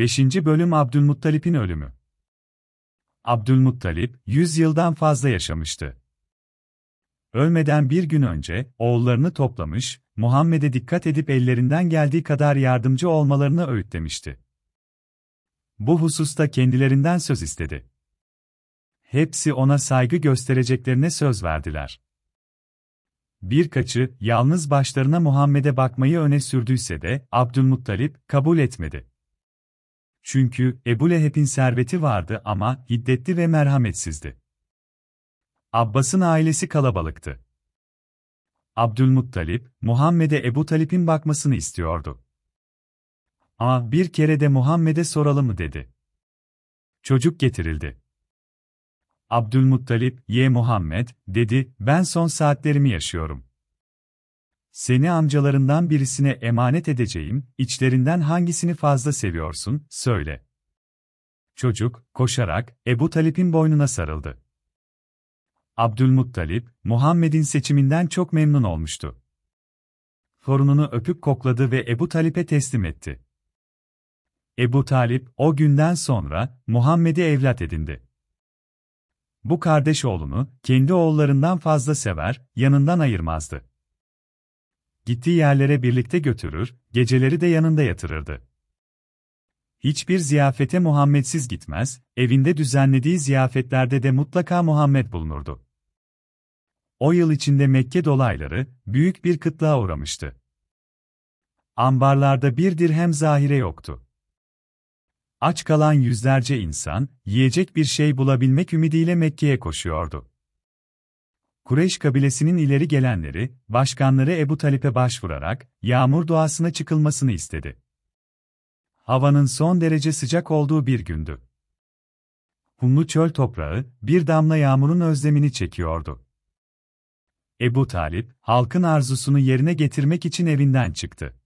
5. Bölüm Abdülmuttalip'in ölümü. Abdülmuttalip, 100 yıldan fazla yaşamıştı. Ölmeden bir gün önce, oğullarını toplamış, Muhammed'e dikkat edip ellerinden geldiği kadar yardımcı olmalarını öğütlemişti. Bu hususta kendilerinden söz istedi. Hepsi ona saygı göstereceklerine söz verdiler. Birkaçı, yalnız başlarına Muhammed'e bakmayı öne sürdüyse de, Abdülmuttalip, kabul etmedi. Çünkü Ebu Leheb'in serveti vardı ama hiddetli ve merhametsizdi. Abbas'ın ailesi kalabalıktı. Abdülmuttalip, Muhammed'e Ebu Talip'in bakmasını istiyordu. Ama bir kere de Muhammed'e soralım mı dedi. Çocuk getirildi. Abdülmuttalip, ye Muhammed, dedi, ben son saatlerimi yaşıyorum. Seni amcalarından birisine emanet edeceğim, içlerinden hangisini fazla seviyorsun, söyle. Çocuk, koşarak, Ebu Talip'in boynuna sarıldı. Abdülmuttalip, Muhammed'in seçiminden çok memnun olmuştu. Torununu öpüp kokladı ve Ebu Talip'e teslim etti. Ebu Talip, o günden sonra, Muhammed'i evlat edindi. Bu kardeş oğlunu, kendi oğullarından fazla sever, yanından ayırmazdı. Gittiği yerlere birlikte götürür, geceleri de yanında yatırırdı. Hiçbir ziyafete Muhammedsiz gitmez, evinde düzenlediği ziyafetlerde de mutlaka Muhammed bulunurdu. O yıl içinde Mekke dolayları, büyük bir kıtlığa uğramıştı. Ambarlarda bir dirhem zahire yoktu. Aç kalan yüzlerce insan, yiyecek bir şey bulabilmek ümidiyle Mekke'ye koşuyordu. Kureyş kabilesinin ileri gelenleri, başkanları Ebu Talip'e başvurarak, yağmur duasına çıkılmasını istedi. Havanın son derece sıcak olduğu bir gündü. Humlu çöl toprağı, bir damla yağmurun özlemini çekiyordu. Ebu Talip, halkın arzusunu yerine getirmek için evinden çıktı.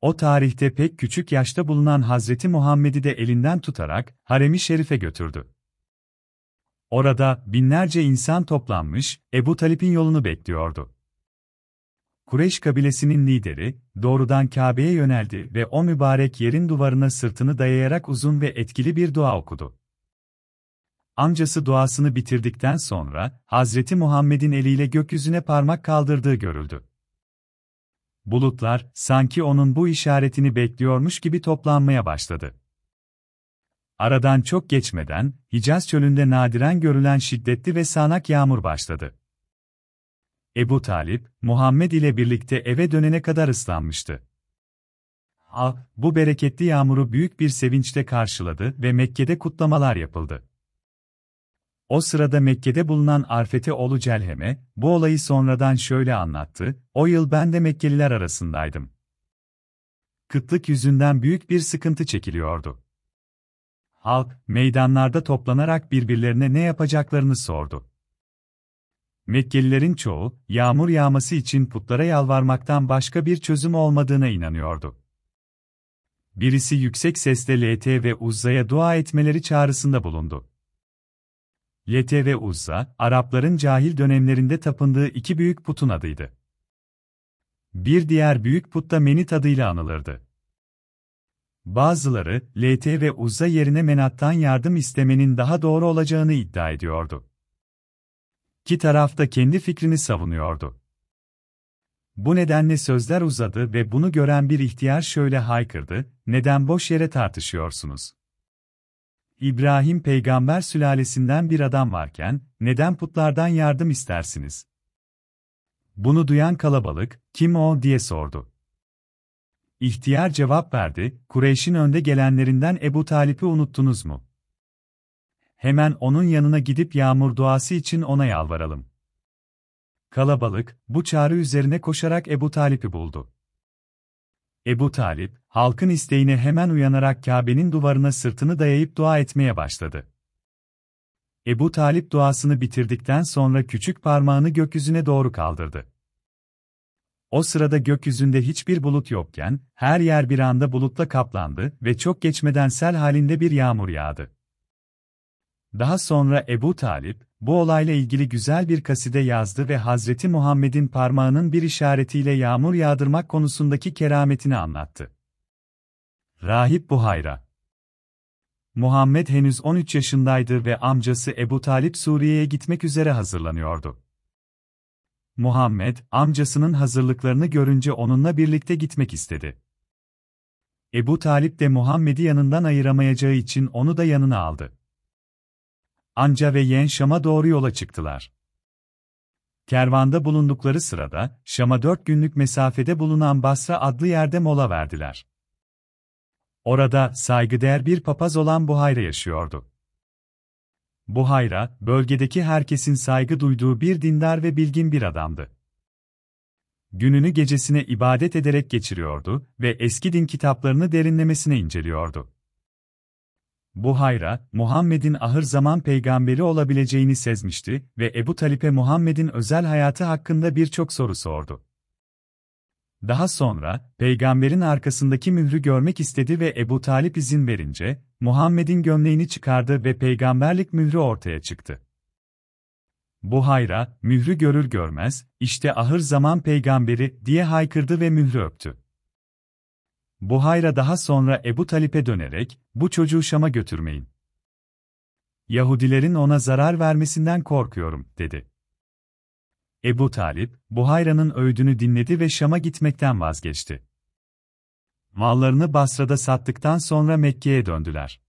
O tarihte pek küçük yaşta bulunan Hazreti Muhammed'i de elinden tutarak haremi şerife götürdü. Orada binlerce insan toplanmış, Ebu Talip'in yolunu bekliyordu. Kureyş kabilesinin lideri, doğrudan Kabe'ye yöneldi ve o mübarek yerin duvarına sırtını dayayarak uzun ve etkili bir dua okudu. Amcası duasını bitirdikten sonra, Hazreti Muhammed'in eliyle gökyüzüne parmak kaldırdığı görüldü. Bulutlar, sanki onun bu işaretini bekliyormuş gibi toplanmaya başladı. Aradan çok geçmeden, Hicaz çölünde nadiren görülen şiddetli ve sağanak yağmur başladı. Ebu Talip, Muhammed ile birlikte eve dönene kadar ıslanmıştı. Ah, bu bereketli yağmuru büyük bir sevinçle karşıladı ve Mekke'de kutlamalar yapıldı. O sırada Mekke'de bulunan Arfete oğlu Celhem'e, bu olayı sonradan şöyle anlattı, o yıl ben de Mekkeliler arasındaydım. Kıtlık yüzünden büyük bir sıkıntı çekiliyordu. Halk, meydanlarda toplanarak birbirlerine ne yapacaklarını sordu. Mekkelilerin çoğu, yağmur yağması için putlara yalvarmaktan başka bir çözüm olmadığına inanıyordu. Birisi yüksek sesle LT ve Uzza'ya dua etmeleri çağrısında bulundu. LT ve Uzza, Arapların cahil dönemlerinde tapındığı iki büyük putun adıydı. Bir diğer büyük put da Menit adıyla anılırdı. Bazıları, LT ve Uzza yerine Menat'tan yardım istemenin daha doğru olacağını iddia ediyordu. İki taraf da kendi fikrini savunuyordu. Bu nedenle sözler uzadı ve bunu gören bir ihtiyar şöyle haykırdı, neden boş yere tartışıyorsunuz? İbrahim peygamber sülalesinden bir adam varken, neden putlardan yardım istersiniz? Bunu duyan kalabalık, kim o diye sordu. İhtiyar cevap verdi, Kureyş'in önde gelenlerinden Ebu Talip'i unuttunuz mu? Hemen onun yanına gidip yağmur duası için ona yalvaralım. Kalabalık, bu çağrı üzerine koşarak Ebu Talip'i buldu. Ebu Talip, halkın isteğine hemen uyanarak Kabe'nin duvarına sırtını dayayıp dua etmeye başladı. Ebu Talip duasını bitirdikten sonra küçük parmağını gökyüzüne doğru kaldırdı. O sırada gökyüzünde hiçbir bulut yokken, her yer bir anda bulutla kaplandı ve çok geçmeden sel halinde bir yağmur yağdı. Daha sonra Ebu Talip, bu olayla ilgili güzel bir kaside yazdı ve Hazreti Muhammed'in parmağının bir işaretiyle yağmur yağdırmak konusundaki kerametini anlattı. Rahip Buhayra Muhammed henüz 13 yaşındaydı ve amcası Ebu Talip Suriye'ye gitmek üzere hazırlanıyordu. Muhammed, amcasının hazırlıklarını görünce onunla birlikte gitmek istedi. Ebu Talip de Muhammed'i yanından ayıramayacağı için onu da yanına aldı. Anca ve yeğen Şam'a doğru yola çıktılar. Kervanda bulundukları sırada, Şam'a dört günlük mesafede bulunan Basra adlı yerde mola verdiler. Orada, saygıdeğer bir papaz olan Buhayra yaşıyordu. Buhayra, bölgedeki herkesin saygı duyduğu bir dindar ve bilgin bir adamdı. Gününü gecesine ibadet ederek geçiriyordu ve eski din kitaplarını derinlemesine inceliyordu. Buhayra, Muhammed'in ahır zaman peygamberi olabileceğini sezmişti ve Ebu Talip'e Muhammed'in özel hayatı hakkında birçok soru sordu. Daha sonra, peygamberin arkasındaki mührü görmek istedi ve Ebu Talip izin verince, Muhammed'in gömleğini çıkardı ve peygamberlik mührü ortaya çıktı. Buhayra, mührü görür görmez, işte ahır zaman peygamberi diye haykırdı ve mührü öptü. Buhayra daha sonra Ebu Talip'e dönerek, bu çocuğu Şam'a götürmeyin. Yahudilerin ona zarar vermesinden korkuyorum, dedi. Ebu Talip, Buhayra'nın öğüdünü dinledi ve Şam'a gitmekten vazgeçti. Mallarını Basra'da sattıktan sonra Mekke'ye döndüler.